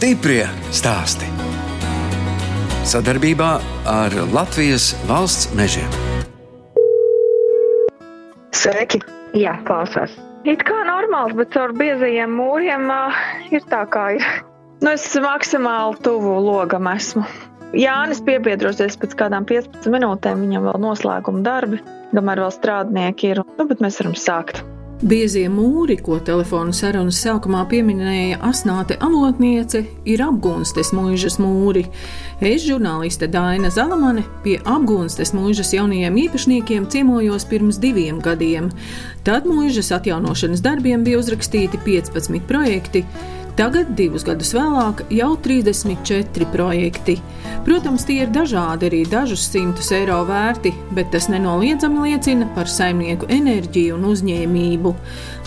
Stiprie stāsti. Sadarbībā ar Latvijas valsts mežiem. Sveiki! Jā, klausās. It kā normāls, bet caur biezajiem mūriem uh, ir tā kā ir. Nu, es maksimāli tuvu logam esmu. Jānis piebiedrosies pēc kādām 15 minūtēm, viņam vēl noslēguma darbi, kamēr vēl strādnieki ir. Nu, bet mēs varam sākt. Biezie mūri, ko telefona sarunas sākumā pieminēja Asnāte Avotniece, ir apgūstes mūžas mūri. Es, žurnāliste Daina Zalamane, pie apgūstes mūžas jaunajiem īpašniekiem ciemojos pirms diviem gadiem. Tad mūžas atjaunošanas darbiem bija uzrakstīti 15 projekti. Tagad, divus gadus vēlāk, jau 34 projekti. Protams, tie ir dažādi, arī dažus simtus eiro vērti, bet tas nenoliedzami liecina par saimnieku enerģiju un uzņēmību.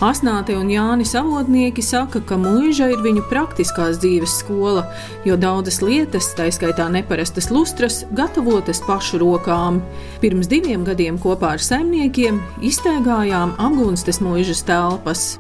Asnāte un Jānis Avotnieki saka, ka mūža ir viņu praktiskās dzīves skola, jo daudzas lietas, tā skaitā neparastas lustras, gatavotas pašu rokām. Pirms diviem gadiem kopā ar saimniekiem iztaigājām apgūstes mūžas telpas.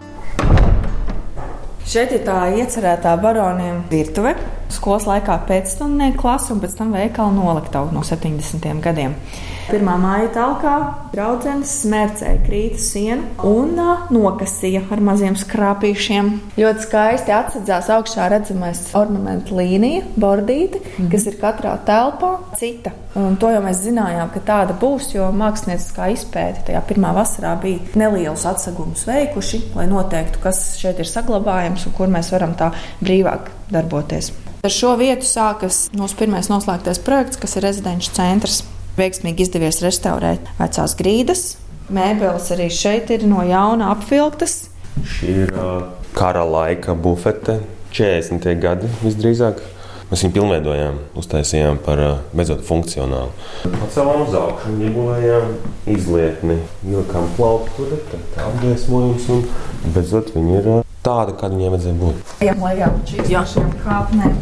Šeit ir tā iecerētā baroniem virtuve, skolas laikā pēcstundnieku klase un pēc tam veikala noliktava no 70. gadiem. Pirmā māja talkā draudzenes smērcēja krīta sienu un nokasīja ar maziem skrāpīšiem. Ļoti skaisti atsedzās augšā redzamais ornamentu līnija, bordīte, mm. kas ir katrā telpā cita. Un to jau mēs zinājām, ka tāda būs, jo mākslinieckā izpēte tajā pirmā vasarā bija nelielus atsegumus veikuši, lai noteiktu, kas šeit ir saglabājams un kur mēs varam tā brīvāk darboties. Ar šo vietu sākas mūsu pirmais noslēgtais projekts, kas ir rezidenču centrs veiksmīgi izdevies restaurēt vecās grīdas. Mēbeles arī šeit ir no jauna apvilktas. Šī ir kara laika bufete, 40. gadi visdrīzāk. Mēs viņu pilnveidojām, uztaisījām par beidzot funkcionālu. Pacēlām uz augšu, ieguvējām izlietni, ielikām plauktu, tā apgaismojums un beidzot viņi ir tāda, kāda viņiem vajadzēja būt. Ejam lejā šīm kāpnēm.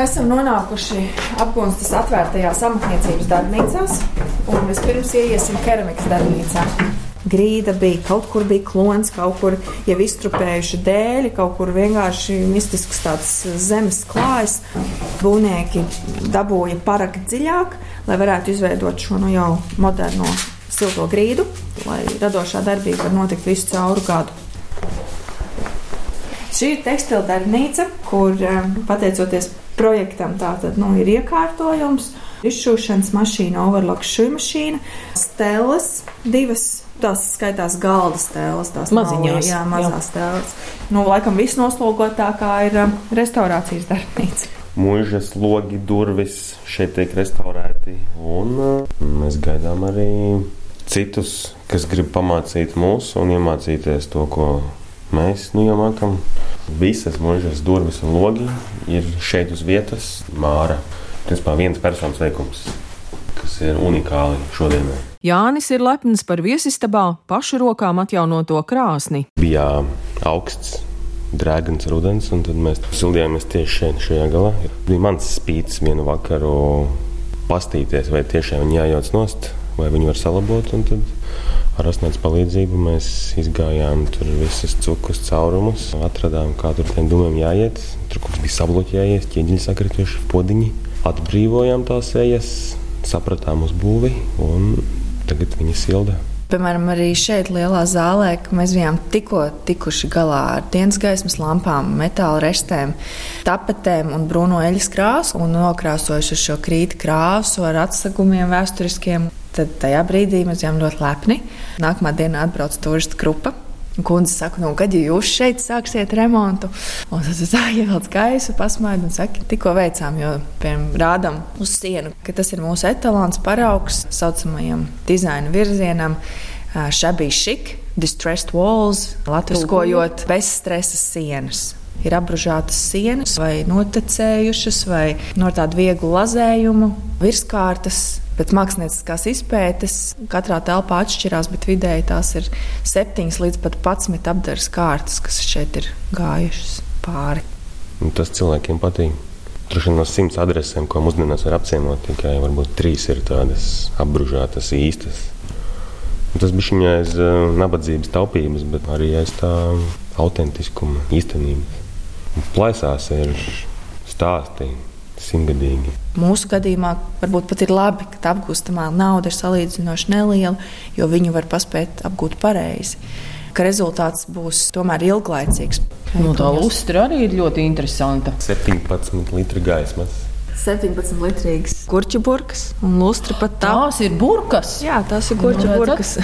Esam nonākuši apgūstas atvērtajās amatniecības darbnīcās, un vispirms ieiesim keramikas darbnīcā. Grīda bija, kaut kur bija klons, kaut kur jau iztrupējuši dēļi, kaut kur vienkārši mistisks tāds zemes klājs. Būvnieki dabūja parakt dziļāk, lai varētu izveidot šo nu jau moderno silto grīdu, lai radošā darbība var notikt visu cauru gadu. Šī ir tekstila darbnīca, kur eh, pateicoties projektam tātad nu, ir iekārtojums, izšūšanas mašīna, overlock šūna mašīna, stēles divas. Tās skaitās galda stēles, tās maziņās, jā, mazās stēles. Nu, laikam viss noslogotākā ir um, restaurācijas darbnīca. Mūžas logi, durvis šeit tiek restaurēti. Un uh, mēs gaidām arī citus, kas grib pamācīt mūs un iemācīties to, ko mēs nu jau mākam. Visas mūžas durvis un logi ir šeit uz vietas Māra. Tas ir viens personas veikums, kas ir unikāli šodienai. Jānis ir lepns par viesistabā pašu rokām atjaunoto krāsni. Bija augsts, drēgns rudens, un tad mēs sildījāmies tieši šeit, šajā galā. Bija mans spīts vienu vakaru pastīties, vai tiešām viņi jājauc nost, vai viņi var salabot. Ar asnētas palīdzību mēs izgājām tur visas cukas caurumus, atradām, kā tur tiem dūmiem jāiet. Tur kaut kas bija sabloķējies, ķieģeļi sakrituši, podiņi. Atbrīvojām tās ejas, sapratām uz būvi un tagad viņi silda. Piemēram, arī šeit, lielā zālē, mēs bijām tikko tikuši galā ar dienas gaismas lampām, metāla restēm, tapetēm un brūno eļļas krāsu un nokrāsojuši šo krītu krāsu ar atsegumiem vēsturiskiem. Tad tajā brīdī mēs bijām ļoti lepni. Nākamā dienā atbrauc turistu grupa. Kundze saka, nu, kad jūs šeit sāksiet remontu? Un tad tā ievelc gaisu, pasmaida un saka, tikko veicām, jo piemēram rādām uz sienu, ka tas ir mūsu etalons paraugs saucamajam dizaina virzienam. Šabī šik, distressed walls, latviskojot bezstresa sienas ir apbružātas sienas, vai notecējušas, vai no tāda viegla lazējuma, virskārtas. Pēc mākslinieckās izpētes katrā telpā atšķirās, bet vidēji tās ir 7 līdz pat 11 apgādes kārtas, kas šeit ir gājušas pāri. Un tas cilvēkiem patīk. Vien no simts adresēm, ko mūsdienās var apciemot, tikai varbūt trīs ir tādas apbružātas īstas. Tas bija viņa aiz uh, nabadzības, taupības, bet arī aiz tā autentiskuma, īstenības. Plaisās ir stāstījumi simtgadīgi. Mūsu gadījumā varbūt pat ir labi, ka apgūstamā nauda ir salīdzinoši neliela, jo viņu var paspēt apgūt pareizi. Ka rezultāts būs tomēr ilglaicīgs. Nu, tā lustra arī ir ļoti interesanta. 17 litri gaismas. 17 litrīgas kurču burkas un lustra pat tā. Tās ir burkas. Jā, tās ir kurču Nu, burkas.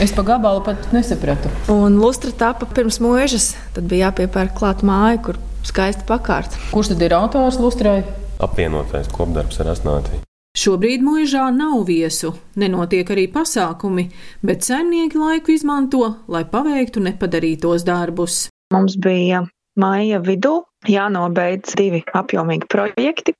Es pa gabalu pat nesapratu. Un lustra tapa pirms mūžas. Tad bija jāpiepērk klāt māja, kur skaisti pakārt. Kurš tad ir autors lustrai? Apvienotais kopdarbs ar asnāti. Šobrīd mūžā nav viesu, nenotiek arī pasākumi, bet saimnieki laiku izmanto, lai paveiktu nepadarītos darbus. Mums bija maija vidū jānobeidz divi apjomīgi projekti,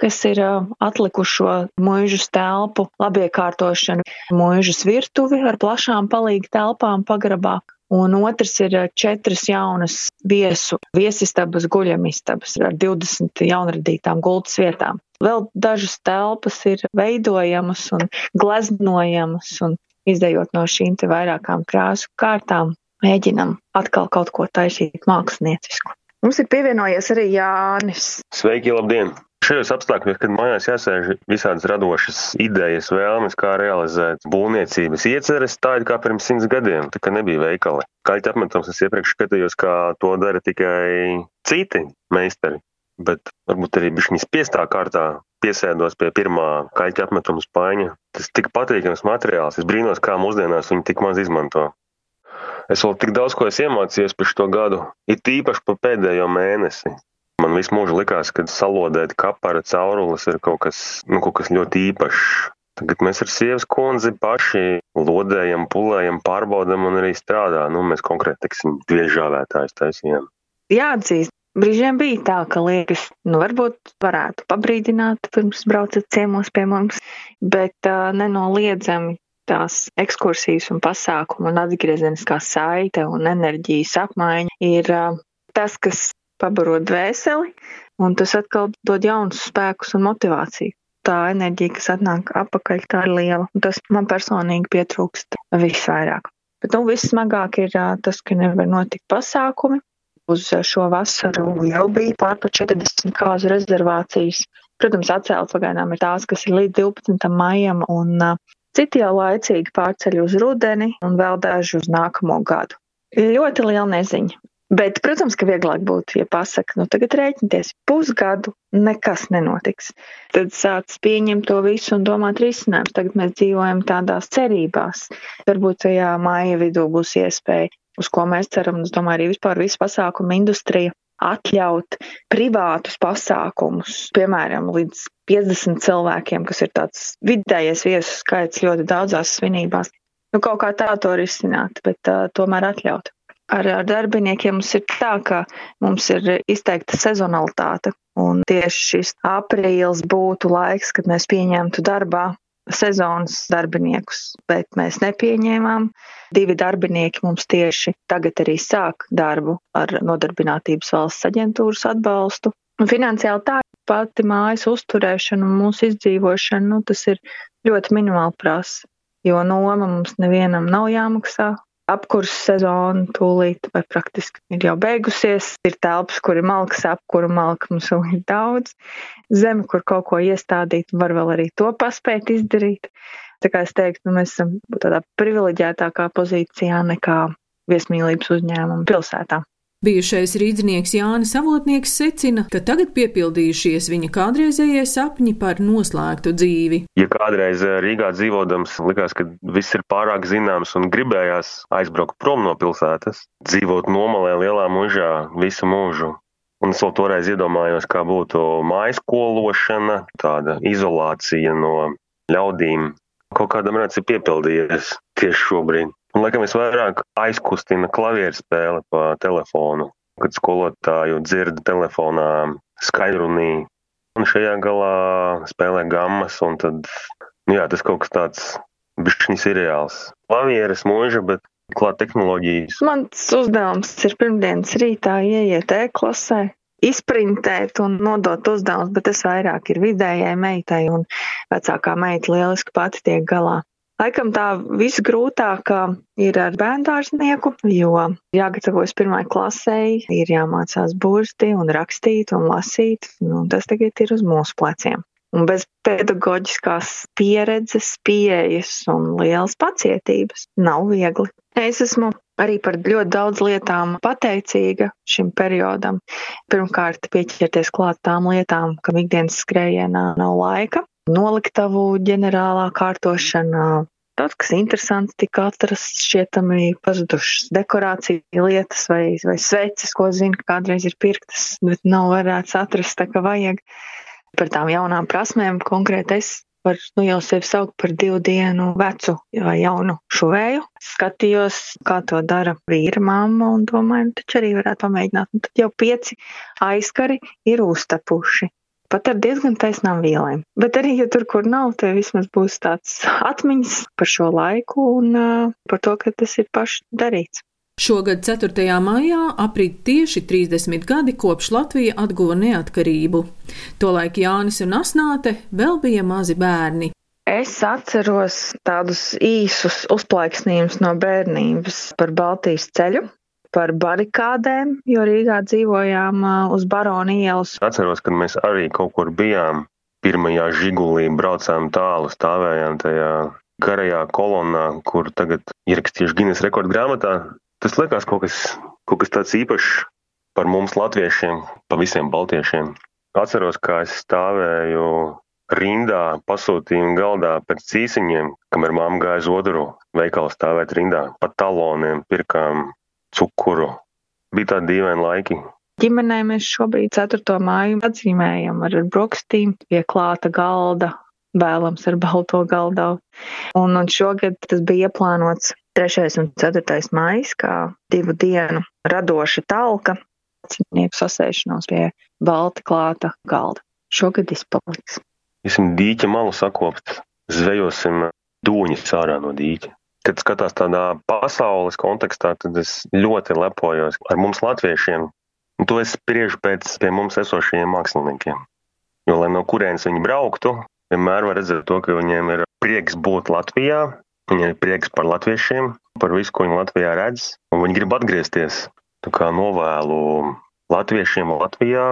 kas ir atlikušo mūžu telpu labiekārtošanu, mūžas virtuvi ar plašām palīga telpām pagrabā. Un otrs ir četras jaunas viesu viesistabas, guļamistabas ar 20 jaunradītām gultas vietām. Vēl dažas telpas ir veidojamas un gleznojamas, un izdejot no šīm te vairākām krāsu kārtām, mēģinam atkal kaut ko taisīt māksliniecisku. Mums ir pievienojies arī Jānis. Sveiki, labdien! Šajos apstākļos, kad mājās jāsēž visādas radošas idejas, vēlmes, kā realizēt būvniecības ieceres, tā ir kā pirms simts gadiem, tā kā nebija veikali. Kaļķa apmetums es iepriekš skatījos, kā to dara tikai citi meistari, bet varbūt arī bišķiņas piestā kārtā piesēdos pie pirmā kaļķa apmetuma spaiņa. Tas tik patīkams materiāls, es brīnos, kā mūsdienās viņi tik maz izmanto. Es vēl tik daudz ko esmu iemācījies par šo gadu, it īpaši par pēdējo mēnesi. Man visu mūžu likās, ka salodēt kapara caurules ir kaut kas, nu, kaut kas ļoti īpašs. Tagad mēs ar sievas kundzi paši lodējam, pulējam, pārbaudam un arī strādā. Nu, mēs konkrēti, teiksim, dviežāvētājs taisījām. Jāatzīst, brīžiem bija tā, ka liekas, nu, varbūt varētu pabrīdināt, pirms braucat ciemos pie mums, bet uh, nenoliedzami tās ekskursijas un pasākumu un atgriezeniskā saite un enerģijas apmaiņa ir uh, tas, kas pabaro dvēseli, un tas atkal dod jaunus spēkus un motivāciju. Tā enerģija, kas atnāk apakaļ, tā ir liela, un tas man personīgi pietrūkst visvairāk. Bet nu, vissmagāk ir tas, ka nevar notikt pasākumi. Uz šo vasaru jau bija pār par 40 kāzu rezervācijas. Protams, atcēlts pagaidām ir tās, kas ir līdz 12. maijam, un citi jau laicīgi pārceļ uz rudeni un vēl daži uz nākamo gadu. Ļoti liela neziņa. Bet, protams, ka vieglāk būtu, ja pasakā, nu tagad rēķinieties, pusgadu nekas nenotiks. Tad sāc pieņemt to visu un domāt risinājumus. Tagad mēs dzīvojam tādās cerībās. Varbūt tajā māja vidū būs iespēja, uz ko mēs ceram, un es domāju, arī vispār visu pasākumu industrija atļaut privātus pasākumus, piemēram, līdz 50 cilvēkiem, kas ir tāds vidējais viesu skaits ļoti daudzās svinībās. Nu, kaut kā tā to risināt, bet uh, tomēr atļaut. Ar, ar darbiniekiem mums ir tā, ka mums ir izteikta sezonalitāte. Un tieši šis aprīlis būtu laiks, kad mēs pieņemtu darbā sezonas darbiniekus, bet mēs nepieņēmām. Divi darbinieki mums tieši tagad arī sāk darbu ar nodarbinātības valsts aģentūras atbalstu. Un finansiāli tā pati mājas uzturēšana un mūsu izdzīvošana, nu, tas ir ļoti minimāli prasa, jo noma mums nevienam nav jāmaksā, apkurss sezona tūlīt vai praktiski ir jau beigusies. Ir telpas, kur ir malks, apkuru malka mums vēl ir daudz. Zeme, kur kaut ko iestādīt, var vēl arī to paspēt izdarīt. Tā kā es teiktu, nu, mēs esam tādā privileģētākā pozīcijā nekā viesmīlības uzņēmuma pilsētā. Bijušais rīznieks Jānis Avotnieks secina, ka tagad piepildījušies viņa kādreizējie sapņi par noslēgtu dzīvi. Ja kādreiz eh, Rīgā dzīvodams, likās, ka viss ir pārāk zināms un gribējās aizbraukt prom no pilsētas, dzīvot nomalē lielā mužā visu mūžu. Un es vēl toreiz iedomājos, kā būtu mājas skološana, tāda izolācija no ļaudīm. Kaut kādam redzams ir piepildījies tieši šobrīd. Un, laikam, visvairāk aizkustina klavieru spēle pa telefonu, kad skolotāju dzird telefonā skaidrunī. Un šajā galā spēlē gammas, un tad, nu jā, tas kaut kas tāds bišķiņas ir reāls. Klavieres mūža, bet klāt tehnoloģijas. Mans uzdevums ir pirmdienas rītā ieiet e-klasē, izprintēt un nodot uzdevumus, bet tas vairāk ir vidējai meitai, un vecākā meita lieliski pati tiek galā. Laikam tā visgrūtākā ir ar bērndārznieku, jo jāgatavojas pirmai klasei, ir jāmācās burti un rakstīt un lasīt. Nu, tas tagad ir uz mūsu pleciem. Un bez pedagoģiskās pieredzes, pieejas un lielas pacietības nav viegli. Es esmu arī par ļoti daudz lietām pateicīga šim periodam. Pirmkārt, pieķerties klāt tām lietām, kam ikdienas skrējienā nav laika noliktavu ģenerālā kārtošana. Daudz kas interesants tika atrasts, šķietami pazudušas dekorācija lietas vai, vai sveces, ko zinu, kādreiz ir pirktas, bet nav varēts atrast tā, kā vajag. Par tām jaunām prasmēm konkrēti es varu nu, jau sevi saukt par divu dienu vecu vai jaunu šuvēju. Skatījos, kā to dara vīra mamma un domāju, nu, taču arī varētu pamēģināt. Un tad jau pieci aizkari ir uztapuši pat ar diezgan taisnām vielēm. Bet arī, ja tur, kur nav, te vismaz būs tāds atmiņas par šo laiku un uh, par to, ka tas ir paši darīts. Šogad 4. maijā aprit tieši 30 gadi kopš Latvija atguva neatkarību. Tolaik Jānis un Asnāte vēl bija mazi bērni. Es atceros tādus īsus uzplaiksnījumus no bērnības par Baltijas ceļu, par barikādēm, jo Rīgā dzīvojām uz Barona ielas. Atceros, kad mēs arī kaut kur bijām. Pirmajā žigulī braucām tālu, stāvējām tajā garajā kolonnā, kur tagad ierakstījuši Guinness rekordu grāmatā. Tas liekas kaut kas, kaut kas tāds īpašs par mums, latviešiem, pa visiem baltiešiem. Atceros, kā es stāvēju rindā, pasūtījumu galdā pēc cīsiņiem, kamēr māma gāja uz otru veikalu stāvēt rindā. Pa taloniem pirkām cukuru. Bija tādi dīvaini laiki. Ģimenē mēs šobrīd 4. māju atzīmējam ar brokstīm pie klāta galda, vēlams ar balto galdavu. Un, un šogad tas bija ieplānots 3. un 4. mājas kā divu dienu radoša talka cinieku sasēšanos pie balta klāta galda. Šogad izpaliks. Iesim dīķa malu sakopt, zvejosim dūņus ārā no dīķa kad skatās tādā pasaules kontekstā, tad es ļoti lepojos ar mums latviešiem. Un to es spriežu pēc pie mums esošajiem māksliniekiem. Jo, lai no kurienes viņi brauktu, vienmēr var redzēt to, ka viņiem ir prieks būt Latvijā, viņiem ir prieks par latviešiem, par visu, ko viņi Latvijā redz, un viņi grib atgriezties. Tā kā novēlu latviešiem Latvijā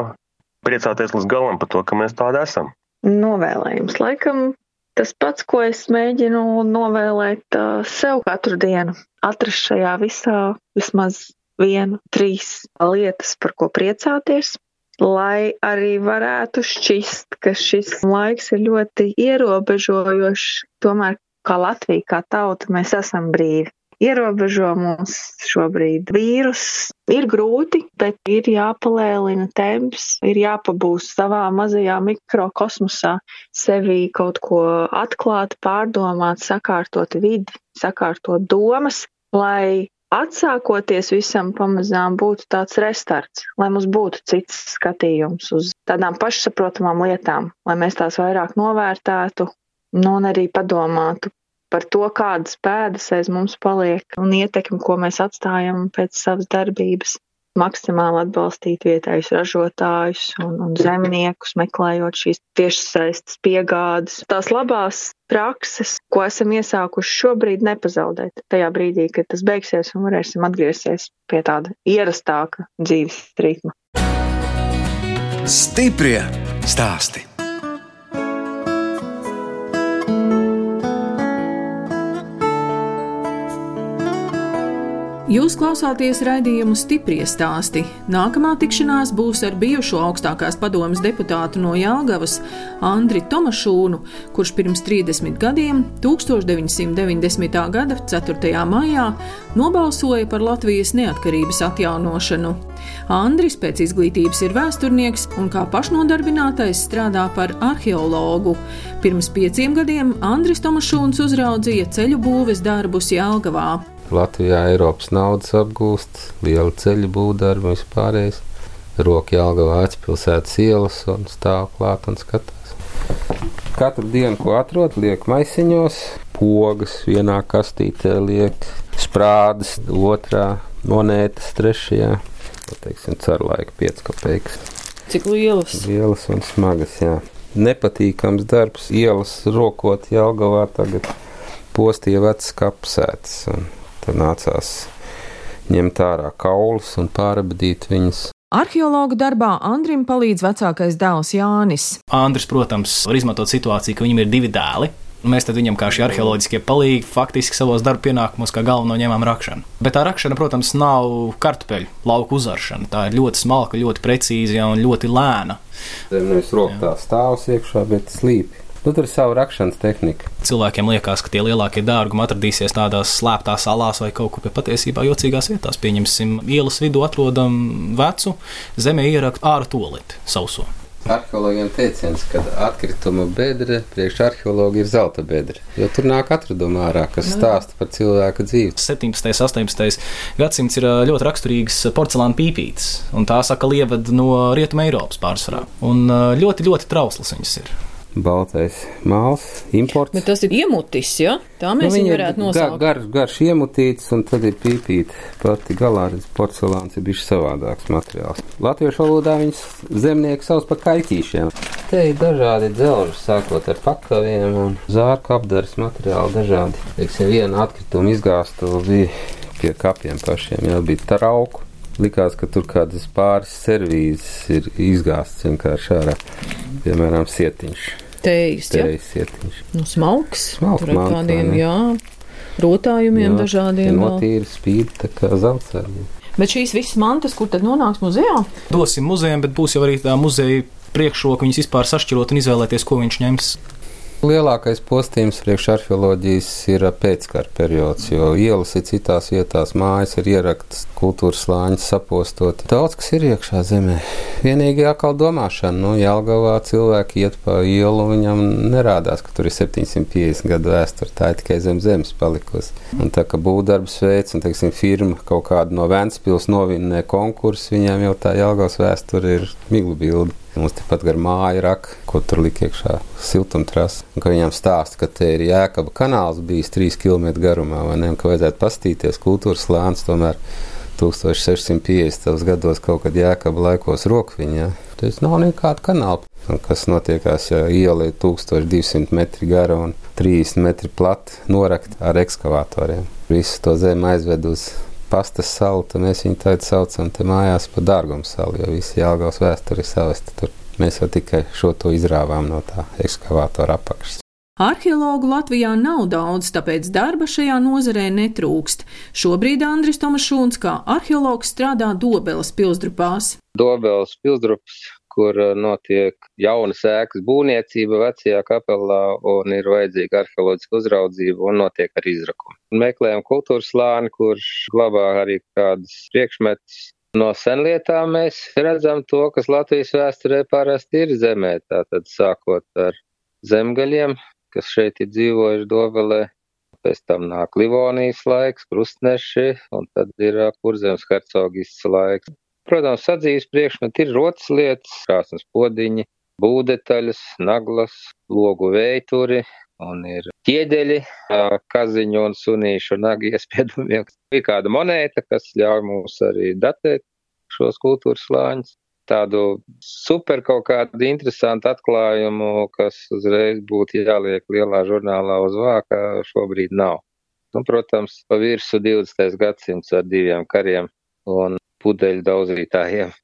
priecāties līdz galam par to, ka mēs tādi esam. Novēlējums laikam Tas pats, ko es mēģinu novēlēt sev katru dienu, atrast šajā visā vismaz vienu, trīs lietas, par ko priecāties, lai arī varētu šķist, ka šis laiks ir ļoti ierobežojošs. Tomēr, kā Latvija, kā tauta, mēs esam brīvi ierobežo mūs šobrīd vīrus. Ir grūti, bet ir jāpalēlina temps, ir jāpabūst savā mazajā mikrokosmosā, sevi kaut ko atklāt, pārdomāt, sakārtot vidi, sakārtot domas, lai atsākoties visam pamazām būtu tāds restarts, lai mums būtu cits skatījums uz tādām pašsaprotamām lietām, lai mēs tās vairāk novērtētu nu, un arī padomātu par to, kādas pēdas aiz mums paliek un ietekmi, ko mēs atstājam pēc savas darbības. Maksimāli atbalstīt vietējus ražotājus un, un zemniekus, meklējot šīs tiešsaistes piegādes. Tās labās prakses, ko esam iesākuši šobrīd, nepazaudēt. Tajā brīdī, kad tas beigsies un varēsim atgriezties pie tāda ierastāka dzīves ritma. Stiprie stāsti! Jūs klausāties raidījumu stipri stāstī. Nākamā tikšanās būs ar bijušo augstākās padomas deputātu no Jāgavas, Andri Tomašūnu, kurš pirms 30 gadiem, 1990. gada 4. maijā, nobalsoja par Latvijas neatkarības atjaunošanu. Andris pēc izglītības ir vēsturnieks un kā pašnodarbinātais strādā par arheologu. Pirms pieciem gadiem Andris Tomašūns uzraudzīja ceļu būves darbus Jāgavā. Latvijā Eiropas naudas apgūst, liela ceļu būvdarbi vispārējais. Roka Jālgavā aizpilsētas ielas un stāv klāt un skatās. Katru dienu, ko atrod, liek maisiņos, pogas vienā kastītē liek, sprādas otrā, monētas trešajā. Teiksim, carlaika pieckopēks. Cik lielas? Lielas un smagas, jā. Nepatīkams darbs, ielas rokot Jālgavā tagad postīja vecas kapsētas. Tad nācās ņemt ārā kaulus un pārabadīt viņus. Arheologu darbā Andrim palīdz vecākais dēls Jānis. Andris, protams, var izmantot situāciju, ka viņam ir divi dēli. Mēs tad viņam, kā šie arheoloģiskie palīgi, faktiski savos darba pienākumos kā galveno ņēmām rakšanu. Bet tā rakšana, protams, nav kartupeļu lauku uzaršana. Tā ir ļoti smalka, ļoti precīza un ļoti lēna. Nevis rokā stāvs iekšā, bet slīpi. Nu, tur ir sava rakšanas tehnika. Cilvēkiem liekas, ka tie lielākie dārgumi atradīsies tādās slēptās salās vai kaut kur pie patiesībā jocīgās vietās. Pieņemsim, ielas vidū atrodam vecu, zemē ieraktu ārā toleti sauso. Arheologiem teiciens, ka atkrituma bedra priekš arheologa ir zelta bedra. Jo tur nāk atradumi ārā, kas stāsta par cilvēka dzīvi. 17. un 18. gadsimts ir ļoti raksturīgs porcelāna pīpītis, un tā saka lievada no Rietuma Eiropas pārsvarā. Un ļoti, ļoti trauslas viņas ir baltais māls, imports. Bet tas ir iemutis, ja? Tā mēs nu, viņu varētu nosaukt. Gar, garš, garš iemutīts, un tad ir pīpīta pati galā, redz, porcelāns ir bijis savādāks materiāls. Latviešu valodā viņas zemnieki sauc par kaitīšiem. Te ir dažādi dzelži, sākot ar pakaviem un zārku apdares materiāli dažādi. Teiksim, viena atkrituma izgāstu bija pie kapiem pašiem, jau bija trauku likās, ka tur kādas pāris servīzes ir izgāztas vienkārši ārā, piemēram, sietiņš tējas. Tējas ietiņš. Nu, smalks. Smalks ar kādiem, jā, rotājumiem jā, dažādiem. Notīri spīd tā kā zeltsēdiem. Bet šīs visas mantas, kur tad nonāks muzejā? Dosim muzejam, bet būs jau arī tā muzeja priekšroka viņas vispār sašķirot un izvēlēties, ko viņš ņems. Lielākais postījums priekš arheoloģijas ir pēckara periods, jo ielas ir citās vietās, mājas ir ieraktas, kultūras slāņi sapostot. Daudz kas ir iekšā zemē. Vienīgi atkal domāšana, nu, Jālgavā cilvēki iet pa ielu, viņam nerādās, ka tur ir 750 gadu vēsture, tā ir tikai zem zemes palikusi. Un tā kā būvdarbs veids, un, teiksim, firma kaut kāda no Ventspils novinnē konkursu, viņiem jau tā Jālgavas vēsture ir miglu bildi. Mums tepat gar māju raka, ko tur lika iekšā siltumtrasa. Un ka viņam stāsta, ka te ir jēkaba kanāls bijis 3 km garumā, vai ne, un ka vajadzētu pastīties kultūras lāns tomēr. 1650. gados kaut kad jēkaba laikos rokviņā. Tas nav nekāda kanāla. Kas notiekās, ja iela ir 1200 metri gara un 30 metri plata norakt ar ekskavatoriem. Visu to zemi aizved uz pastas salu, tad mēs viņu tagad saucam te mājās par dārgumu salu, jo visi Jālgavas vēsturi ir savesti tur. Mēs jau tikai šo to izrāvām no tā ekskavātora apakšas. Arheologu Latvijā nav daudz, tāpēc darba šajā nozarē netrūkst. Šobrīd Andris Tomašūns kā arheologs strādā Dobeles pilsdrupās. Dobeles pilsdrupas kur uh, notiek jaunas ēkas būvniecība vecajā kapelā un ir vajadzīga arheoloģiska uzraudzība un notiek arī izrakumi. Meklējam kultūras slāni, kurš glabā arī kādas priekšmetus. No senlietām mēs redzam to, kas Latvijas vēsturē parasti ir zemē, tātad sākot ar zemgaļiem, kas šeit ir dzīvojuši Dovelē, pēc tam nāk Livonijas laiks, krustneši, un tad ir kurzems hercogists laiks. Protams, sadzīves priekšmeti ir rotas lietas, krāsnes podiņi, būdetaļas, naglas, logu veituri, un ir ķieģeļi, kaziņu un sunīšu nagu iespiedumiem. Ir kāda monēta, kas ļauj mums arī datēt šos kultūras slāņus. Tādu super kaut kādu interesantu atklājumu, kas uzreiz būtu jāliek lielā žurnālā uz vāka, šobrīd nav. Un, protams, pa virsu 20. gadsimts ar diviem kariem un pudeļu daudzītājiem,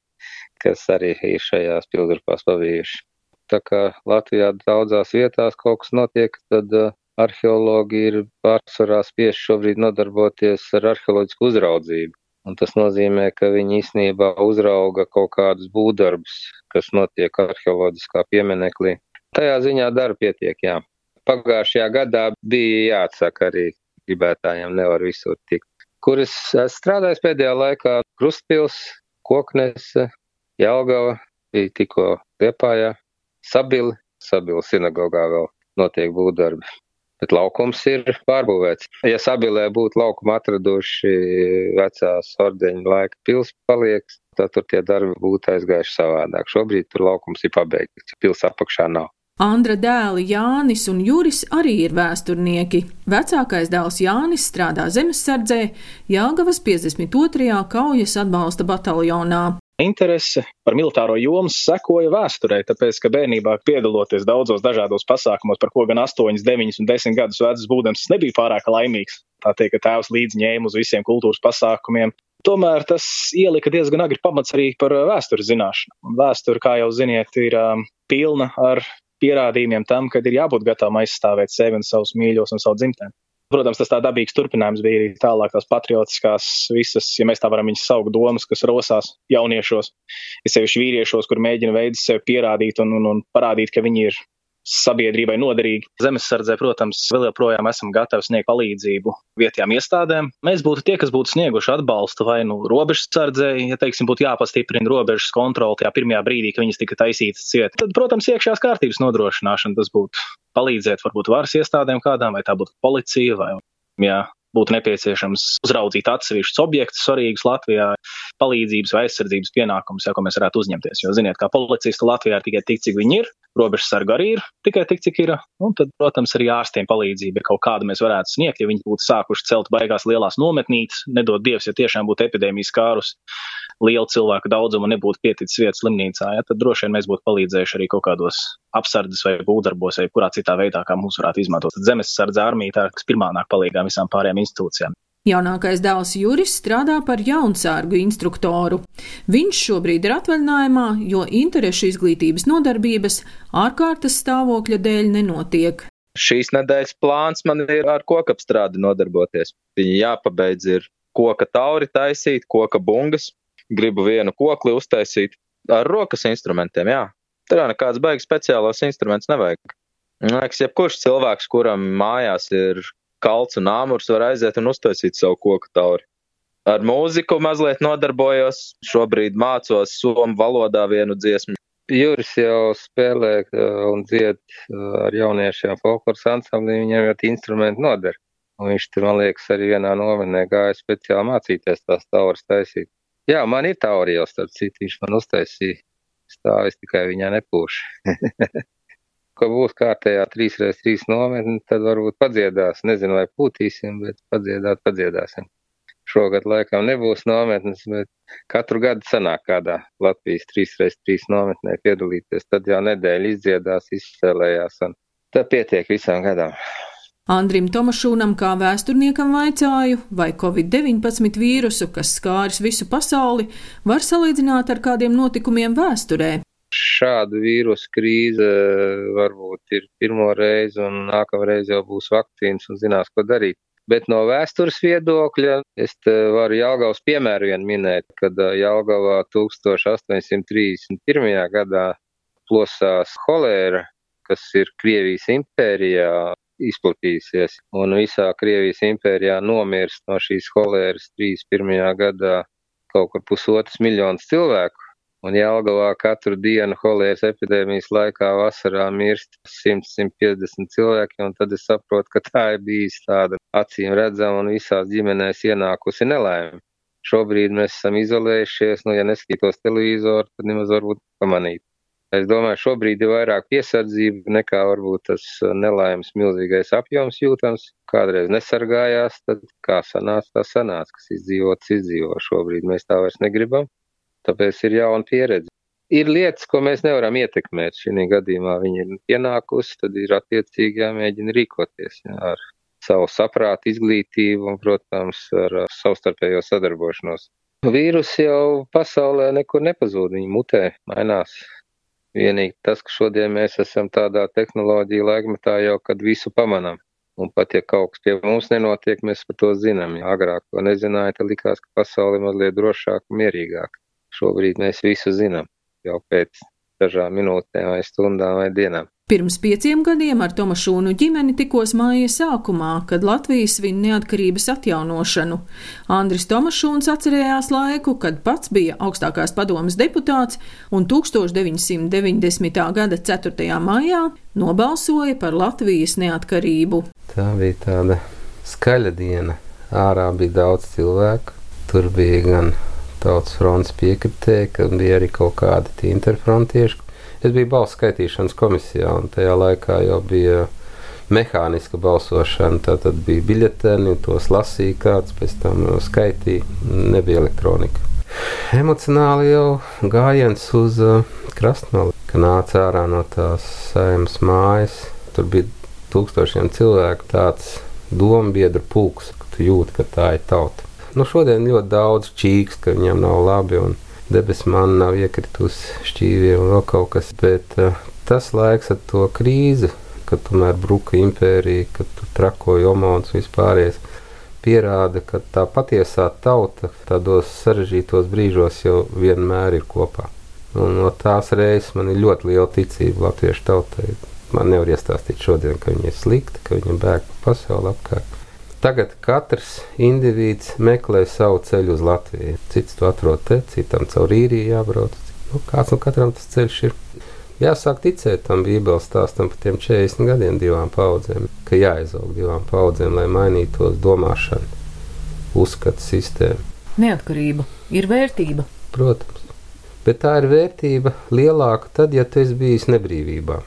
kas arī ir šajās pilgrupās pavijuši. Tā kā Latvijā daudzās vietās kaut kas notiek, tad uh, arheologi ir pārsvarā spiest šobrīd nodarboties ar arheoloģisku uzraudzību. Un tas nozīmē, ka viņi īsnībā uzrauga kaut kādus būvdarbus, kas notiek arheoloģiskā pieminekļī. Tajā ziņā darba pietiek, jā. Pagājušajā gadā bija jāatsaka arī gribētājiem, nevar visur tikt kur es strādāju pēdējā laikā - Krustpils, Koknese, Jelgava, bija tikko Liepājā, Sabili, Sabili sinagogā vēl notiek būvdarbi. Bet laukums ir pārbūvēts. Ja Sabilē būtu laukumu atraduši vecās ordeņa laika pils palieks, tad tur tie darbi būtu aizgājuši savādāk. Šobrīd tur laukums ir pabeigts, pils apakšā nav. Andra dēli Jānis un Juris arī ir vēsturnieki. Vecākais dēls Jānis strādā zemesardzē Jāgavas 52. kaujas atbalsta bataljonā. interese par militāro jomu sekoja vēsturē, tāpēc, ka bērnībā piedaloties daudzos dažādos pasākumos, par ko gan 8, 9 un 10 gadus vecs būdams nebija pārāk laimīgs. Tā teikt, ka tēvs līdzi ņēma uz visiem kultūras pasākumiem. Tomēr tas ielika diezgan agri pamats arī par vēstures zināšanu. Vēsture, kā jau ziniet, ir um, pilna ar pierādījumiem tam, ka ir jābūt gatavam aizstāvēt sevi un savus mīļos un savu dzimteni. Protams, tas tā dabīgs turpinājums bija arī tālāk tās patriotiskās visas, ja mēs tā varam viņas saukt, domas, kas rosās jauniešos, ir sevišķi vīriešos, kur mēģina veidot sevi pierādīt un, un, un parādīt, ka viņi ir sabiedrībai noderīgi. Zemesardzē, protams, vēl joprojām esam gatavi sniegt palīdzību vietējām iestādēm. Mēs būtu tie, kas būtu snieguši atbalstu vai nu robežsardzēji, ja teiksim, būtu jāpastiprina robežas kontroli tajā pirmajā brīdī, kad viņas tika taisītas ciet. Tad, protams, iekšējās kārtības nodrošināšana tas būtu palīdzēt varbūt varas iestādēm kādām, vai tā būtu policija vai, jā, būtu nepieciešams uzraudzīt atsevišķus objektus svarīgus Latvijā, palīdzības vai aizsardzības pienākumus, ja, ko mēs varētu uzņemties. Jo, ziniet, kā policisti Latvijā ir tikai tik, cik viņi ir, robežsarga arī ir tikai tik, cik ir, un tad, protams, arī ārstiem palīdzība, ja kaut kādu mēs varētu sniegt, ja viņi būtu sākuši celt baigās lielās nometnītes, nedod Dievs, ja tiešām būtu epidēmijas kārus lielu cilvēku daudzumu nebūtu pieticis vietas slimnīcā, ja, tad droši vien mēs būtu palīdzējuši arī kaut kādos apsardzes vai būvdarbos vai kurā citā veidā, kā mums varētu izmantot. Tad zemesardze armija tā, kas pirmā nāk palīgā visām pārējām institūcijām. Jaunākais dēls Juris strādā par jaunsārgu instruktoru. Viņš šobrīd ir atvaļinājumā, jo interešu izglītības nodarbības ārkārtas stāvokļa dēļ nenotiek. Šīs nedēļas plāns man ir ar kokapstrādi nodarboties. Viņa jāpabeidz ir koka tauri taisīt, koka bungas, gribu vienu kokli uztaisīt ar rokas instrumentiem, jā. Tur jau nekāds baigs speciālos instruments nevajag. Man liekas, jebkurš cilvēks, kuram mājās ir kalts un āmurs, var aiziet un uztaisīt savu koku tauri. Ar mūziku mazliet nodarbojos, šobrīd mācos somu valodā vienu dziesmu. Juris jau spēlē uh, un dzied uh, ar jauniešiem folkloras ansamblī, viņam jau instrumenti noder. Un viņš tur, man liekas, arī vienā nomenē gāja speciāli mācīties tās tauras taisīt. Jā, man ir taurija jau starp citu, viņš man uztaisīja stāvis, tikai viņā nepūš. Ko būs kārtējā 3x3 nometne, tad varbūt padziedās. Nezinu, vai pūtīsim, bet padziedāt, padziedāsim. Šogad laikam nebūs nometnes, bet katru gadu sanāk kādā Latvijas 3x3 nometnē piedalīties. Tad jau nedēļa izdziedās, izspēlējās, un tad pietiek visam gadam. Andrim Tomašūnam kā vēsturniekam vaicāju, vai Covid-19 vīrusu, kas skāris visu pasauli, var salīdzināt ar kādiem notikumiem vēsturē. Šāda vīrusu krīze eh, varbūt ir pirmo reizi, un nākamreiz jau būs vakcīnas un zinās, ko darīt. Bet no vēstures viedokļa es varu Jālgavas piemēru vien minēt, kad eh, Jālgavā 1831. gadā plosās holēra, kas ir Krievijas impērijā, izplatījusies, un visā Krievijas impērijā nomirst no šīs holēras 31. gadā kaut kur pusotras miljonas cilvēku. Un Jālgavā katru dienu holēras epidēmijas laikā vasarā mirst 100-150 cilvēki, un tad es saprotu, ka tā ir bijis tāda acīm redzama un visās ģimenēs ienākusi nelaime. Šobrīd mēs esam izolējušies, nu, ja neskatos televizoru, tad nemaz varbūt pamanīt. Es domāju, šobrīd ir vairāk piesardzība nekā varbūt tas uh, nelaimes milzīgais apjoms jūtams. Kādreiz nesargājās, tad kā sanāca, tā sanāca, kas izdzīvots, izdzīvo. Šobrīd mēs tā vairs negribam, tāpēc ir jauna pieredze. Ir lietas, ko mēs nevaram ietekmēt. Šī gadījumā viņi ir pienākusi, tad ir attiecīgi jāmēģina rīkoties jā, ar savu saprātu, izglītību un, protams, ar savstarpējo sadarbošanos. Vīrusi jau pasaulē nekur nepazūd, viņi mutē, mainās. Vienīgi tas, ka šodien mēs esam tādā tehnoloģija laikmetā jau, kad visu pamanām. Un pat ja kaut kas pie mums nenotiek, mēs par to zinām. Ja agrāk to nezināja, tad likās, ka pasaule ir mazliet drošāka mierīgāka. Šobrīd mēs visu zinām jau pēc dažām minūtēm vai stundām vai dienām. Pirms pieciem gadiem ar Tomašūnu ģimeni tikos māja sākumā, kad Latvija svin neatkarības atjaunošanu. Andris Tomašūns atcerējās laiku, kad pats bija augstākās padomas deputāts un 1990. gada 4. maijā nobalsoja par Latvijas neatkarību. Tā bija tāda skaļa diena. Ārā bija daudz cilvēku. Tur bija gan tautas fronts piekritēji, gan bija arī kaut kādi interfrontieši, Es biju balsu skaitīšanas komisijā, un tajā laikā jau bija mehāniska balsošana. Tad bija biļeteni, tos lasīja kāds, pēc tam skaitīja. Nebija elektronika. emocionāli jau gājiens uz uh, krastmali, ka nāca ārā no tās sēmas mājas. Tur bija tūkstošiem cilvēku tāds dombiedru pulks, ka tu jūti, ka tā ir tauta. Nu, šodien ļoti daudz čīks, ka viņam nav labi un debesis man nav iekritusi šķīvie un vēl kaut kas, bet uh, tas laiks ar to krīzi, kad tomēr bruka impērija, kad tur trakoja omons vispārējais, pierāda, ka tā patiesā tauta tādos sarežģītos brīžos jau vienmēr ir kopā. Un no tās reizes man ir ļoti liela ticība latviešu tautai. Man nevar iestāstīt šodien, ka viņi ir slikti, ka viņi bēg pa pasauli apkārt. Tagad katrs indivīds meklē savu ceļu uz Latviju. Cits to atrod te, citam caur īriju jābrauc. Nu, kāds no katram tas ceļš ir? Jāsāk ticēt tam Bībeles stāstam par tiem 40 gadiem, divām paudzēm, ka jāizaug divām paudzēm, lai mainītos domāšana, uzskatu sistēma. Neatkarība ir vērtība. Protams, bet tā ir vērtība lielāka tad, ja tu esi bijis nebrīvībā.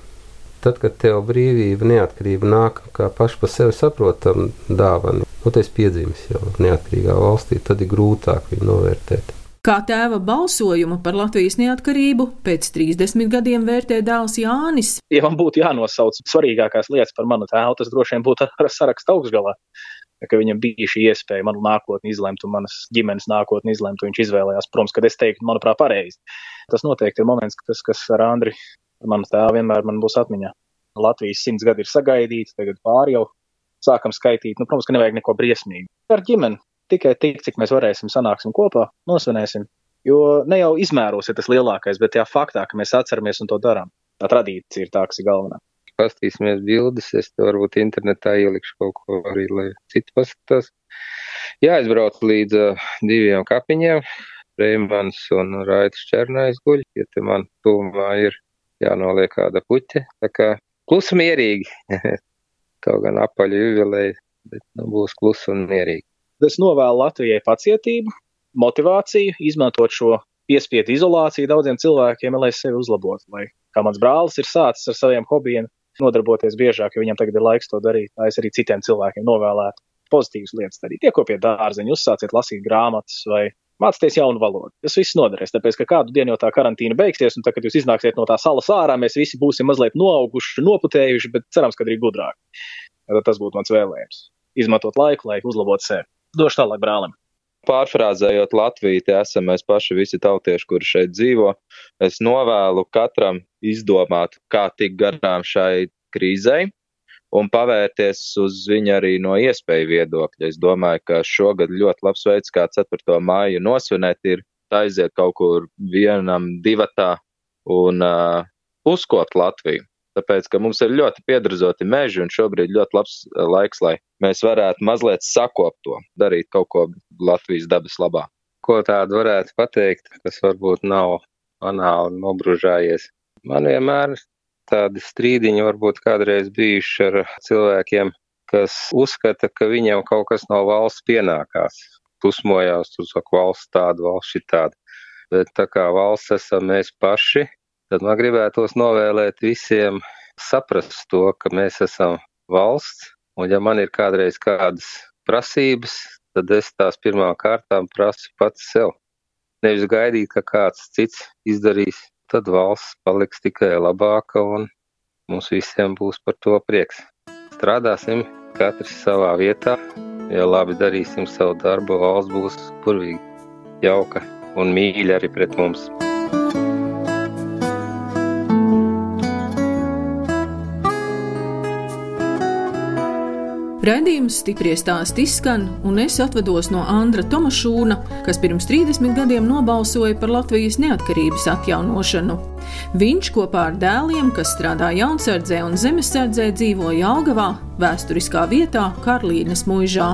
Tad, kad tev brīvība, neatkarība nāk kā paša par sevi saprotama dāvana, nu, esi piedzimis jau neatkarīgā valstī, tad ir grūtāk viņu novērtēt. Kā tēva balsojumu par Latvijas neatkarību pēc 30 gadiem vērtē dēls Jānis. Ja man būtu jānosauc svarīgākās lietas par manu tēvu, tas droši vien būtu ar sarakstu augšgalā. Ka viņam bija šī iespēja manu nākotni izlemt un manas ģimenes nākotni izlemt, viņš izvēlējās, protams, kad es teiktu, manuprāt, pareizi. Tas noteikti ir moments, tas, kas ar Andri, manu tēvu, vienmēr man būs atmiņā. Latvijas simts gadi ir sagaidīti, tagad pāri jau sākam skaitīt. Nu, protams, ka nevajag neko briesmīgu. Ar ģimeni tikai tik, cik mēs varēsim, sanāksim kopā, nosvinēsim. Jo ne jau izmēros ir tas lielākais, bet tajā faktā, ka mēs atceramies un to darām. Tā tradīcija ir tā, kas ir galvenā. Pastīsimies bildes, es te varbūt internetā ielikšu kaut ko arī, lai citi paskatās. Jāizbrauc līdz uh, diviem kapiņiem. Reimans un Raitas Černais guļ, ja te man tuvumā ir jānoliek kāda puķe. Tā kā klusi mierīgi. kaut gan apaļu jubileja, bet nu, būs klusi un mierīgi. Es novēlu Latvijai pacietību, motivāciju, izmantot šo piespiedu izolāciju daudziem cilvēkiem, lai sevi uzlabotu. Lai, kā mans brālis ir sācis ar saviem hobijiem, nodarboties biežāk, jo viņam tagad ir laiks to darīt. Tā es arī citiem cilvēkiem novēlētu pozitīvas lietas darīt. Iekopiet dārzeņu, uzsāciet lasīt grāmatas vai mācīties jaunu valodu. Tas viss noderēs, tāpēc, ka kādu dienu jau tā karantīna beigsies, un tad, kad jūs iznāksiet no tā salas ārā, mēs visi būsim mazliet noauguši, noputējuši, bet cerams, ka arī gudrāki. Tad tas būtu mans vēlējums. Izmantot laiku, lai uzlabotu sevi došu tālāk brālim. Pārfrāzējot Latviju, tie esam mēs paši visi tautieši, kuri šeit dzīvo. Es novēlu katram izdomāt, kā tikt garām šai krīzei un pavērties uz viņu arī no iespēju viedokļa. Es domāju, ka šogad ļoti labs veids, kā 4. māju nosvinēt, ir aiziet kaut kur vienam, divatā un uh, uzkot Latviju tāpēc, ka mums ir ļoti piedrazoti meži un šobrīd ļoti labs laiks, lai mēs varētu mazliet sakopt to, darīt kaut ko Latvijas dabas labā. Ko tādu varētu pateikt, kas varbūt nav banāli nobružājies? Man vienmēr tādi strīdiņi varbūt kādreiz bijuši ar cilvēkiem, kas uzskata, ka viņiem kaut kas no valsts pienākās. Pusmojās, saki, valsts tāda, valsts šī tāda. Bet tā kā valsts esam mēs paši, tad man gribētos novēlēt visiem saprast to, ka mēs esam valsts, un ja man ir kādreiz kādas prasības, tad es tās pirmām kārtām prasu pats sev. Nevis gaidīt, ka kāds cits izdarīs, tad valsts paliks tikai labāka un mums visiem būs par to prieks. Strādāsim katrs savā vietā, ja labi darīsim savu darbu, valsts būs burvīga, jauka un mīļa arī pret mums. Raidījums stipri stāst izskan, un es atvados no Andra Tomašūna, kas pirms 30 gadiem nobalsoja par Latvijas neatkarības atjaunošanu. Viņš kopā ar dēliem, kas strādā jaunsardzē un zemesardzē, dzīvo Jālgavā, vēsturiskā vietā Karlīnes mūžā.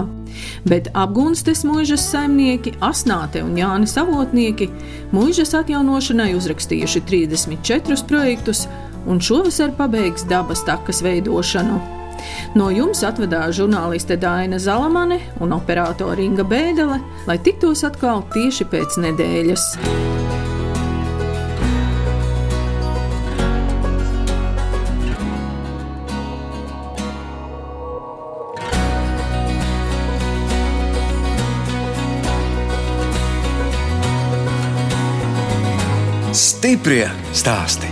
Bet apgūstes mūžas saimnieki, Asnāte un Jānis Avotnieki mūžas atjaunošanai uzrakstījuši 34 projektus un šovasar pabeigs dabas takas veidošanu. No jums atvedās žurnāliste Dāna Zalamane un operātore Inga Bēdelē, lai tiktos atkal tieši pēc nedēļas. Stiprie stāsti.